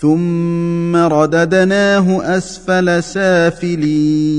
ثم رددناه اسفل سافلين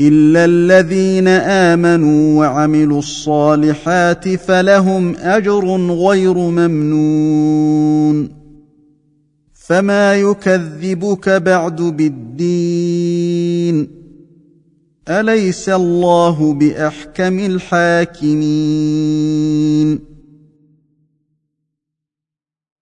الا الذين امنوا وعملوا الصالحات فلهم اجر غير ممنون فما يكذبك بعد بالدين اليس الله باحكم الحاكمين